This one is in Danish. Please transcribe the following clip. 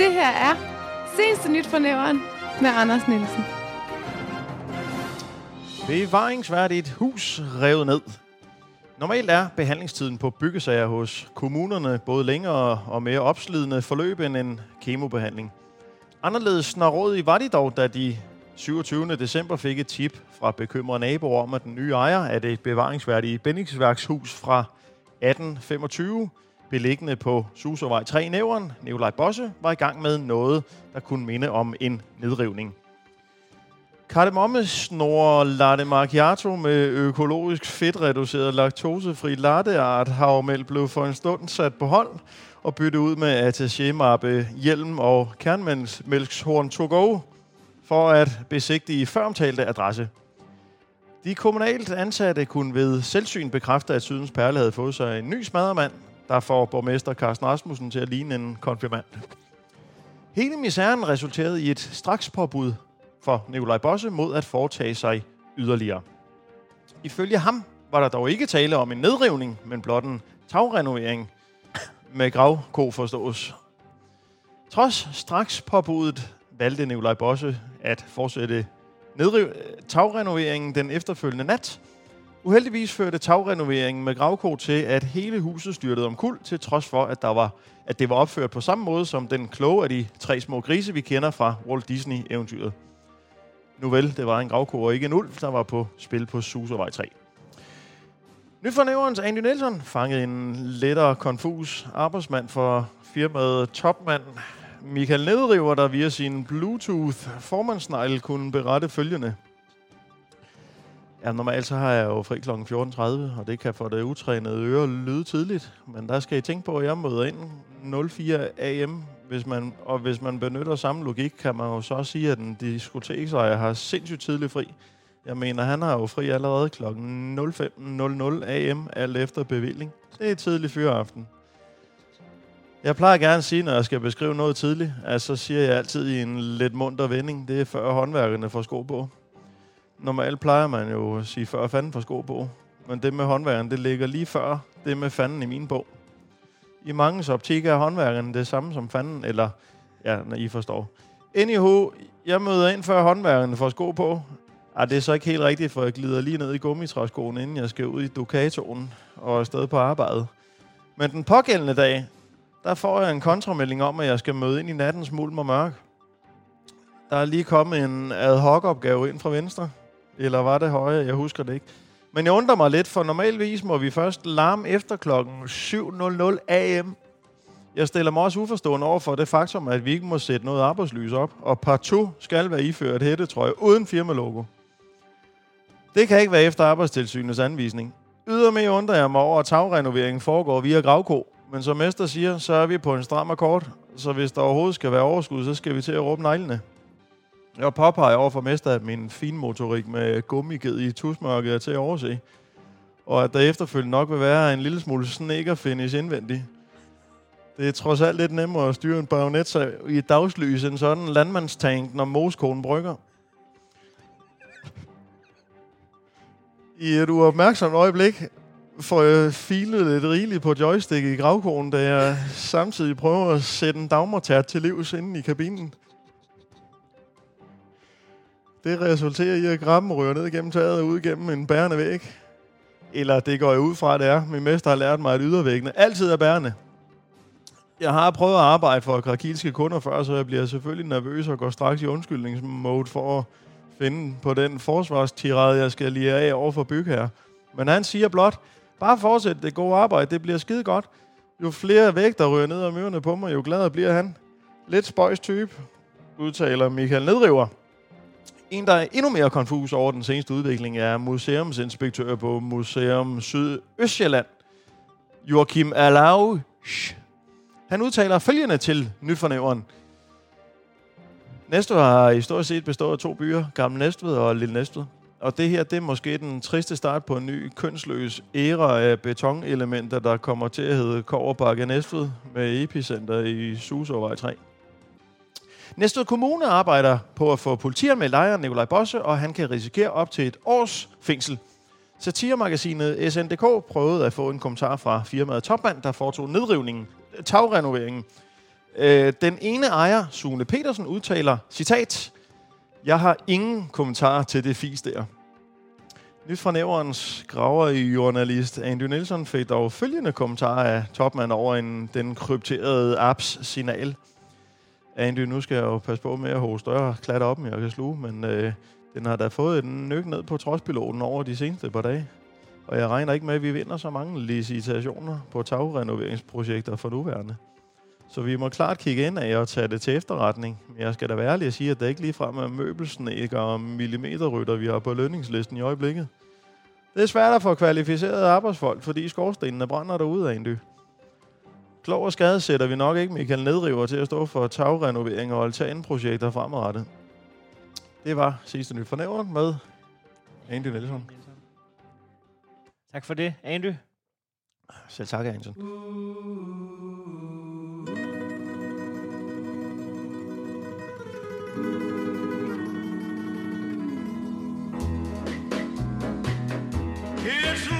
Det her er Seneste Nyt fra Nævren med Anders Nielsen. Bevaringsværdigt hus revet ned. Normalt er behandlingstiden på byggesager hos kommunerne både længere og mere opslidende forløb end en kemobehandling. Anderledes snarådige var de dog, da de 27. december fik et tip fra bekymrede naboer om, at den nye ejer af det bevaringsværdige bindingsværkshus fra 1825, beliggende på Susovej 3 i Nævren, Nikolaj Bosse, var i gang med noget, der kunne minde om en nedrivning. Kardemomme snor latte macchiato med økologisk fedtreduceret laktosefri latteart havmælk blev for en stund sat på hold og byttet ud med attaché-mappe, hjelm og kernmælkshorn to go for at besigtige føromtalte adresse. De kommunalt ansatte kunne ved selvsyn bekræfte, at Sydens Perle havde fået sig en ny smadermand, der får borgmester Carsten Rasmussen til at ligne en konfirmand. Hele misæren resulterede i et straks påbud for Nikolaj Bosse mod at foretage sig yderligere. Ifølge ham var der dog ikke tale om en nedrivning, men blot en tagrenovering med gravko forstås. Trods straks påbuddet valgte Nikolaj Bosse at fortsætte nedriv- tagrenoveringen den efterfølgende nat. Uheldigvis førte tagrenoveringen med gravko til, at hele huset styrtede om kul, til trods for, at, der var, at det var opført på samme måde som den kloge af de tre små grise, vi kender fra Walt Disney-eventyret. Nu vel, det var en gravko og ikke en ulv, der var på spil på Susevej 3. Nyt Andy Nielsen fangede en lettere konfus arbejdsmand for firmaet Topman Michael Nedriver, der via sin Bluetooth-formandsnegl kunne berette følgende. Ja, normalt så har jeg jo fri kl. 14.30, og det kan for det utrænede øre lyde tidligt. Men der skal I tænke på, at jeg møder ind 04 am, hvis man, og hvis man benytter samme logik, kan man jo så sige, at en diskoteksejer har sindssygt tidlig fri. Jeg mener, han har jo fri allerede kl. 05.00 am, alt efter bevilling. Det er tidlig fyreaften. Jeg plejer gerne at sige, når jeg skal beskrive noget tidligt, at så siger jeg altid i en lidt munter vending, det er før håndværkerne får sko på. Normalt plejer man jo at sige før fanden for sko på. Men det med håndværkerne, det ligger lige før det med fanden i min bog. I mange optik er håndværkerne det samme som fanden, eller ja, når I forstår. Anywho, jeg møder ind før håndværkerne får sko på. Ej, det er så ikke helt rigtigt, for jeg glider lige ned i gummitræskoen, inden jeg skal ud i Ducatoen og afsted på arbejde. Men den pågældende dag, der får jeg en kontramelding om, at jeg skal møde ind i nattens mulm og mørk. Der er lige kommet en ad hoc opgave ind fra venstre. Eller var det højere? Jeg husker det ikke. Men jeg undrer mig lidt, for normalvis må vi først larme efter klokken 7.00 am. Jeg stiller mig også uforstående over for det faktum, at vi ikke må sætte noget arbejdslys op, og partout skal være iført hættetrøje uden firmalogo. Det kan ikke være efter arbejdstilsynets anvisning. Ydermere undrer jeg mig over, at tagrenoveringen foregår via gravko, men som Mester siger, så er vi på en stram akkord, så hvis der overhovedet skal være overskud, så skal vi til at råbe neglene. Jeg påpeger over for Mester, at min finmotorik med gummiged i tusmørket er til at overse, og at der efterfølgende nok vil være en lille smule sneaker-finish indvendigt. Det er trods alt lidt nemmere at styre en bajonet i dagslys end sådan en landmandstank, når moskonen brygger. I et uopmærksomt øjeblik får jeg filet lidt rigeligt på joystick i gravkonen, da jeg samtidig prøver at sætte en dagmortært til livs inde i kabinen. Det resulterer i, at grammen rører ned gennem taget og ud gennem en bærende væg. Eller det går jeg ud fra, at det er. Min mester har lært mig, at ydervæggene altid er bærende. Jeg har prøvet at arbejde for krakilske kunder før, så jeg bliver selvfølgelig nervøs og går straks i undskyldningsmode for at finde på den forsvarstirade, jeg skal lige af over for bygherre. Men han siger blot, Bare fortsæt det gode arbejde, det bliver skide godt. Jo flere vægter ryger ned om ørerne på mig, jo gladere bliver han. Lidt spøjs type, udtaler Michael Nedriver. En, der er endnu mere konfus over den seneste udvikling, er museumsinspektør på Museum Sydøstjylland, Joachim Alau. Han udtaler følgende til Nyfornæveren. Næstved har i stort set bestået af to byer, Gamle Næstved og Lille Næstved. Og det her, det er måske den triste start på en ny kønsløs æra af betonelementer, der kommer til at hedde Koverbakke Næstved med epicenter i Susåvej 3. Næstved Kommune arbejder på at få med lejren Nikolaj Bosse, og han kan risikere op til et års fængsel. Satiremagasinet SNDK prøvede at få en kommentar fra firmaet Topmand, der foretog nedrivningen, øh, tagrenoveringen. Øh, den ene ejer, Sune Petersen, udtaler, citat, Jeg har ingen kommentar til det fis der. Nyt fra næverens graver i journalist Andy Nielsen fik dog følgende kommentar af topmand over en, den krypterede apps signal. Andy, nu skal jeg jo passe på med at hoste større klatter op, jeg kan sluge, men øh, den har da fået en nyk ned på trodspiloten over de seneste par dage. Og jeg regner ikke med, at vi vinder så mange licitationer på tagrenoveringsprojekter for nuværende. Så vi må klart kigge ind af og tage det til efterretning. Men jeg skal da være ærlig at sige, at det ikke ligefrem er møbelsnækker og millimeterrytter, vi har på lønningslisten i øjeblikket. Det er svært at få kvalificerede arbejdsfolk, fordi skorstenene brænder derude af en dy. Klog og skade sætter vi nok ikke Michael Nedriver til at stå for tagrenovering og altanprojekter fremadrettet. Det var sidste nyt for med Andy Nielsen. Tak for det, Andy. Selv tak, Anson. It's